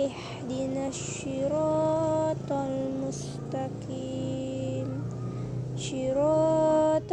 اهدنا الصراط المستقيم. صراط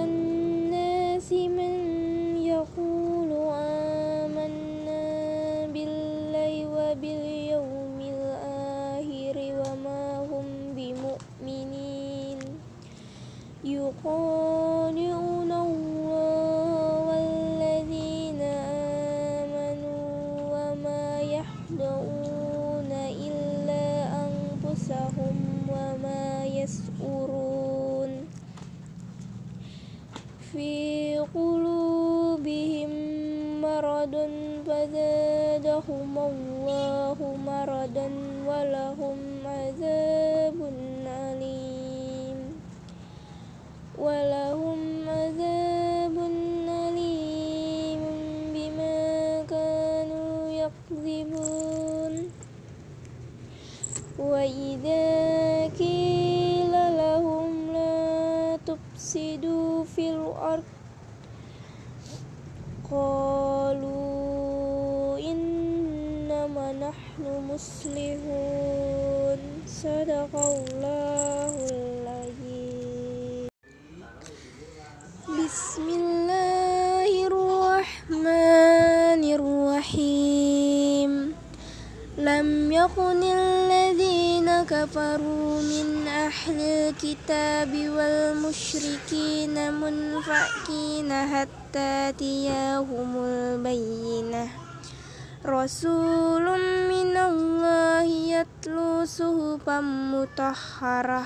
في قلوبهم مرض فزادهم الله مرضا ولهم عذاب أليم. ولهم عذاب أليم بما كانوا يكذبون. وإذا قيل تفسدوا في الأرض. قالوا إنما نحن مصلحون صدق الله العظيم. بسم الله الرحمن الرحيم. لم يكن كفروا من أهل الكتاب والمشركين منفكين حتى تأتيهم البينة رسول من الله يتلو صحفا مطهرة